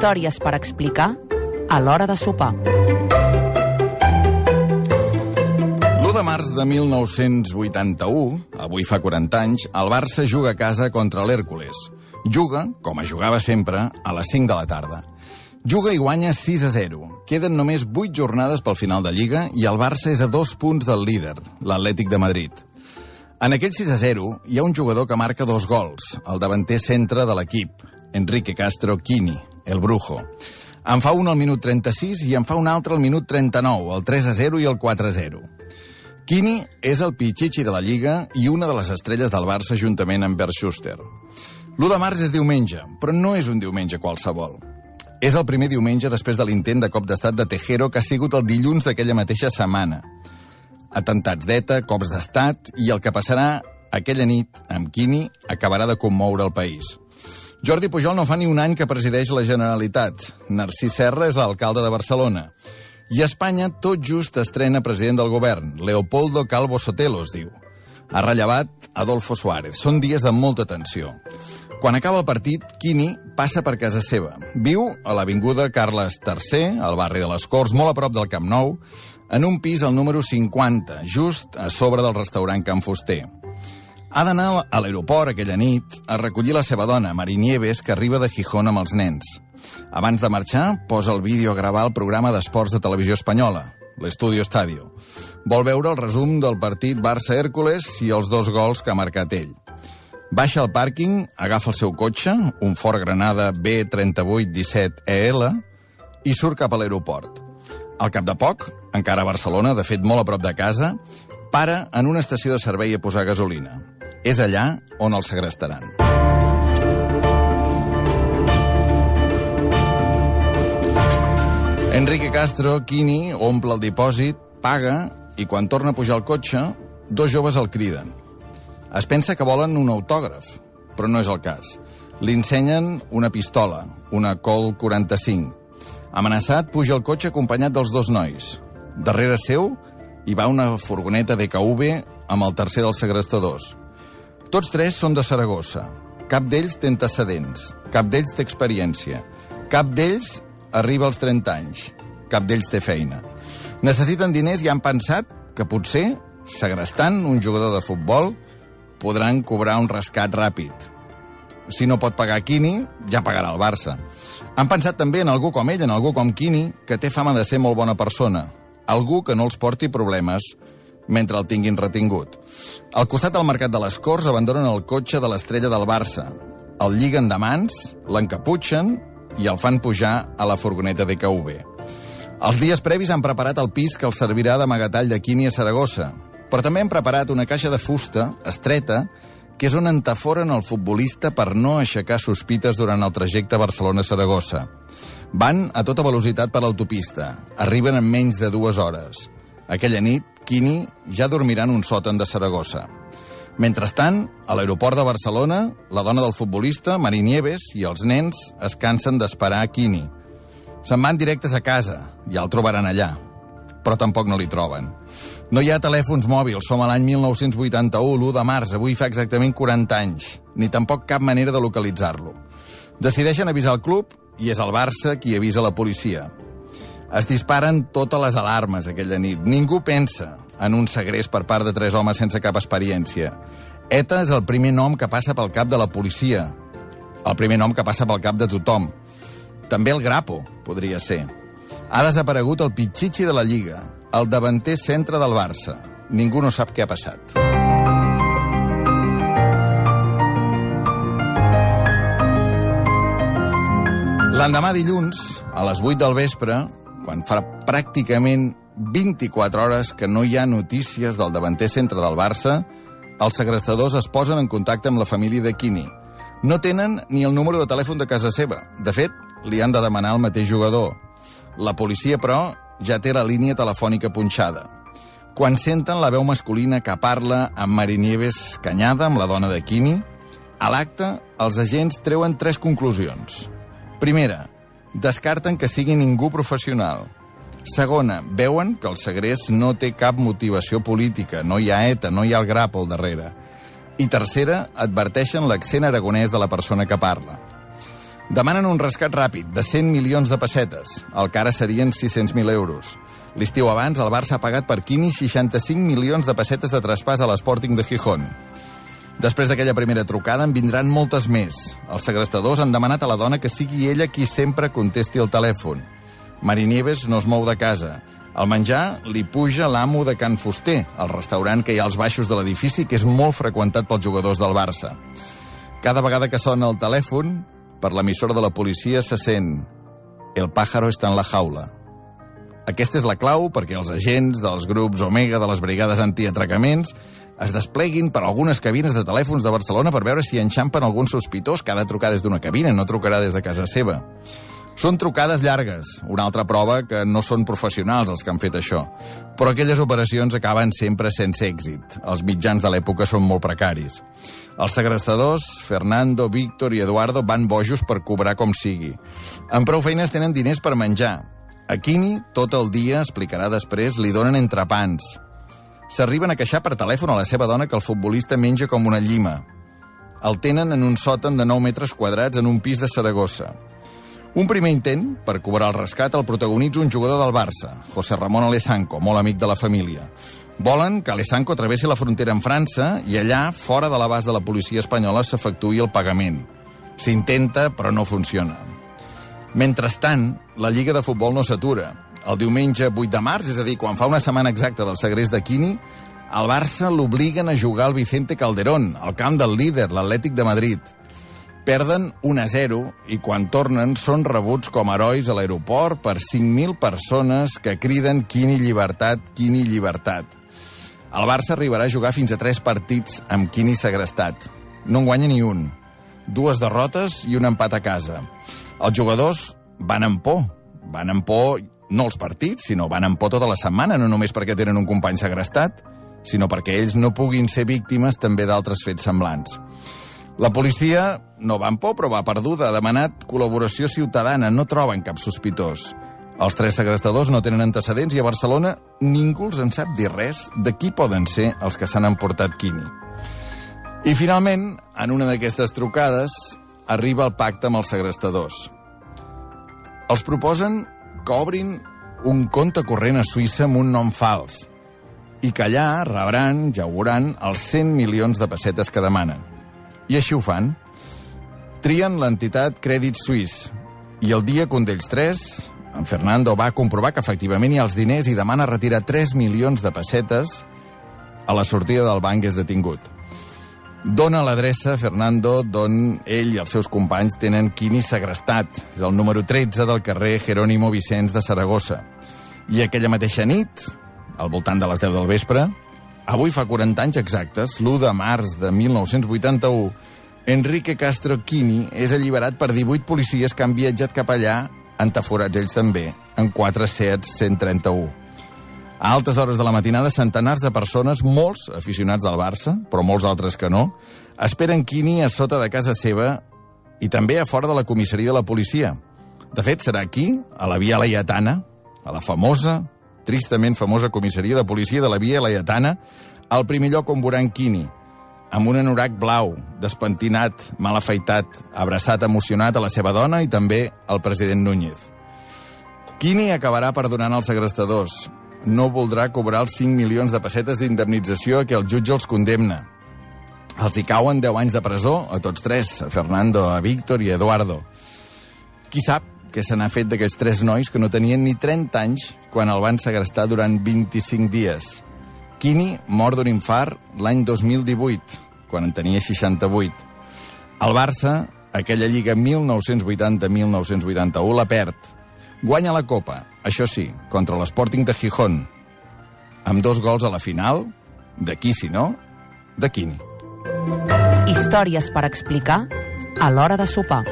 Històries per explicar a l'hora de sopar. L'1 de març de 1981, avui fa 40 anys, el Barça juga a casa contra l'Hèrcules. Juga, com a jugava sempre, a les 5 de la tarda. Juga i guanya 6 a 0. Queden només 8 jornades pel final de Lliga i el Barça és a dos punts del líder, l'Atlètic de Madrid. En aquell 6 a 0 hi ha un jugador que marca dos gols, el davanter centre de l'equip, Enrique Castro Quini, el Brujo. En fa un al minut 36 i en fa un altre al minut 39, el 3 a 0 i el 4 a 0. Quini és el pitxitxi de la Lliga i una de les estrelles del Barça juntament amb Bert Schuster. L'1 de març és diumenge, però no és un diumenge qualsevol. És el primer diumenge després de l'intent de cop d'estat de Tejero que ha sigut el dilluns d'aquella mateixa setmana. Atentats d'ETA, cops d'estat i el que passarà aquella nit amb Quini acabarà de commoure el país. Jordi Pujol no fa ni un any que presideix la Generalitat. Narcís Serra és l'alcalde de Barcelona. I a Espanya tot just estrena president del govern. Leopoldo Calvo Sotelo es diu. Ha rellevat Adolfo Suárez. Són dies de molta tensió. Quan acaba el partit, Quini passa per casa seva. Viu a l'Avinguda Carles III, al barri de les Corts, molt a prop del Camp Nou, en un pis al número 50, just a sobre del restaurant Can Fuster. Ha d'anar a l'aeroport aquella nit a recollir la seva dona, Marinieves, que arriba de Gijón amb els nens. Abans de marxar, posa el vídeo a gravar el programa d'esports de televisió espanyola, l'Estudio Estadio. Vol veure el resum del partit Barça-Hèrcules i els dos gols que ha marcat ell. Baixa al pàrquing, agafa el seu cotxe, un Ford Granada B3817EL, i surt cap a l'aeroport. Al cap de poc, encara a Barcelona, de fet molt a prop de casa, para en una estació de servei a posar gasolina. És allà on el segrestaran. Enrique Castro, Quini, omple el dipòsit, paga i quan torna a pujar al cotxe, dos joves el criden. Es pensa que volen un autògraf, però no és el cas. Li ensenyen una pistola, una Col 45. Amenaçat, puja al cotxe acompanyat dels dos nois. Darrere seu hi va una furgoneta DKV amb el tercer dels segrestadors. Tots tres són de Saragossa. Cap d'ells té antecedents. Cap d'ells té experiència. Cap d'ells arriba als 30 anys. Cap d'ells té feina. Necessiten diners i han pensat que potser, segrestant un jugador de futbol, podran cobrar un rescat ràpid. Si no pot pagar Quini, ja pagarà el Barça. Han pensat també en algú com ell, en algú com Quini, que té fama de ser molt bona persona. Algú que no els porti problemes mentre el tinguin retingut. Al costat del Mercat de les Corts abandonen el cotxe de l'estrella del Barça. El lliguen de mans, l'encaputxen i el fan pujar a la furgoneta DKV. Els dies previs han preparat el pis que els servirà d'amagatall de Quini a Saragossa, però també han preparat una caixa de fusta estreta que és on entaforen el futbolista per no aixecar sospites durant el trajecte Barcelona-Saragossa. Van a tota velocitat per l'autopista. Arriben en menys de dues hores. Aquella nit, Quini ja dormirà en un sòtan de Saragossa. Mentrestant, a l'aeroport de Barcelona, la dona del futbolista, Mari Nieves, i els nens es cansen d'esperar a Quini. Se'n van directes a casa, ja el trobaran allà. Però tampoc no li troben. No hi ha telèfons mòbils, som a l'any 1981, l'1 de març, avui fa exactament 40 anys. Ni tampoc cap manera de localitzar-lo. Decideixen avisar el club i és el Barça qui avisa la policia. Es disparen totes les alarmes aquella nit. Ningú pensa en un segrest per part de tres homes sense cap experiència. ETA és el primer nom que passa pel cap de la policia. El primer nom que passa pel cap de tothom. També el Grapo, podria ser. Ha desaparegut el pitxitxi de la Lliga, el davanter centre del Barça. Ningú no sap què ha passat. L'endemà dilluns, a les 8 del vespre, quan fa pràcticament 24 hores que no hi ha notícies del davanter centre del Barça, els segrestadors es posen en contacte amb la família de Quini. No tenen ni el número de telèfon de casa seva. De fet, li han de demanar al mateix jugador. La policia, però, ja té la línia telefònica punxada. Quan senten la veu masculina que parla amb Marinieves Canyada, amb la dona de Quini, a l'acte els agents treuen tres conclusions. Primera, descarten que sigui ningú professional. Segona, veuen que el segrest no té cap motivació política, no hi ha ETA, no hi ha el grap al darrere. I tercera, adverteixen l'accent aragonès de la persona que parla. Demanen un rescat ràpid de 100 milions de pessetes, el que ara serien 600.000 euros. L'estiu abans, el Barça ha pagat per Quini 65 milions de pessetes de traspàs a l'Sporting de Gijón. Després d'aquella primera trucada en vindran moltes més. Els segrestadors han demanat a la dona que sigui ella qui sempre contesti el telèfon. Mari Nieves no es mou de casa. El menjar li puja l'amo de Can Fuster, el restaurant que hi ha als baixos de l'edifici, que és molt freqüentat pels jugadors del Barça. Cada vegada que sona el telèfon, per l'emissora de la policia se sent «El pájaro està en la jaula». Aquesta és la clau perquè els agents dels grups Omega de les brigades antiatracaments es despleguin per algunes cabines de telèfons de Barcelona per veure si enxampen algun sospitós que ha de trucar des d'una cabina, no trucarà des de casa seva. Són trucades llargues, una altra prova que no són professionals els que han fet això. Però aquelles operacions acaben sempre sense èxit. Els mitjans de l'època són molt precaris. Els segrestadors, Fernando, Víctor i Eduardo, van bojos per cobrar com sigui. Amb prou feines tenen diners per menjar. A Quini, tot el dia, explicarà després, li donen entrepans. S'arriben a queixar per telèfon a la seva dona que el futbolista menja com una llima. El tenen en un sòtan de 9 metres quadrats en un pis de Saragossa. Un primer intent per cobrar el rescat el protagonitza un jugador del Barça, José Ramón Alessanco, molt amic de la família. Volen que Alessanco travessi la frontera amb França i allà, fora de l'abast de la policia espanyola, s'efectuï el pagament. S'intenta, però no funciona. Mentrestant, la Lliga de Futbol no s'atura. El diumenge 8 de març, és a dir, quan fa una setmana exacta del segrest de Quini, el Barça l'obliguen a jugar al Vicente Calderón, al camp del líder, l'Atlètic de Madrid. Perden 1 a 0 i quan tornen són rebuts com herois a l'aeroport per 5.000 persones que criden Quini llibertat, Quini llibertat. El Barça arribarà a jugar fins a 3 partits amb Quini segrestat. No en guanya ni un. Dues derrotes i un empat a casa. Els jugadors van amb por. Van amb por no els partits, sinó van amb por tota la setmana, no només perquè tenen un company segrestat, sinó perquè ells no puguin ser víctimes també d'altres fets semblants. La policia no va en por, però va perduda. Ha demanat col·laboració ciutadana. No troben cap sospitós. Els tres segrestadors no tenen antecedents i a Barcelona ningú els en sap dir res de qui poden ser els que s'han emportat Quini. I finalment, en una d'aquestes trucades, arriba el pacte amb els segrestadors. Els proposen que obrin un compte corrent a Suïssa amb un nom fals i que allà rebran, ja ho veuran, els 100 milions de pessetes que demanen. I així ho fan. Trien l'entitat Crèdit Suís. I el dia que un d'ells tres, en Fernando, va comprovar que efectivament hi ha els diners i demana retirar 3 milions de pessetes, a la sortida del banc és detingut. Dona l'adreça, Fernando, d'on ell i els seus companys tenen quini segrestat. És el número 13 del carrer Jerónimo Vicens de Saragossa. I aquella mateixa nit, al voltant de les 10 del vespre, Avui fa 40 anys exactes, l'1 de març de 1981, Enrique Castro Quini és alliberat per 18 policies que han viatjat cap allà, entaforats ells també, en 4 Seat 131. A altes hores de la matinada, centenars de persones, molts aficionats del Barça, però molts altres que no, esperen Quini a sota de casa seva i també a fora de la comissaria de la policia. De fet, serà aquí, a la Via Laietana, a la famosa tristament famosa comissaria de policia de la Via Laietana, al primer lloc on veuran Quini, amb un anorac blau, despentinat, mal afeitat, abraçat emocionat a la seva dona i també al president Núñez. Quini acabarà perdonant els segrestadors. No voldrà cobrar els 5 milions de pessetes d'indemnització que el jutge els condemna. Els hi cauen 10 anys de presó, a tots tres, a Fernando, a Víctor i a Eduardo. Qui sap què se n'ha fet d'aquells tres nois que no tenien ni 30 anys quan el van segrestar durant 25 dies. Quini mor d'un infart l'any 2018, quan en tenia 68. El Barça, aquella lliga 1980-1981, la perd. Guanya la Copa, això sí, contra l'Sporting de Gijón, amb dos gols a la final, d'aquí, si no, de Quini. Històries per explicar a l'hora de sopar.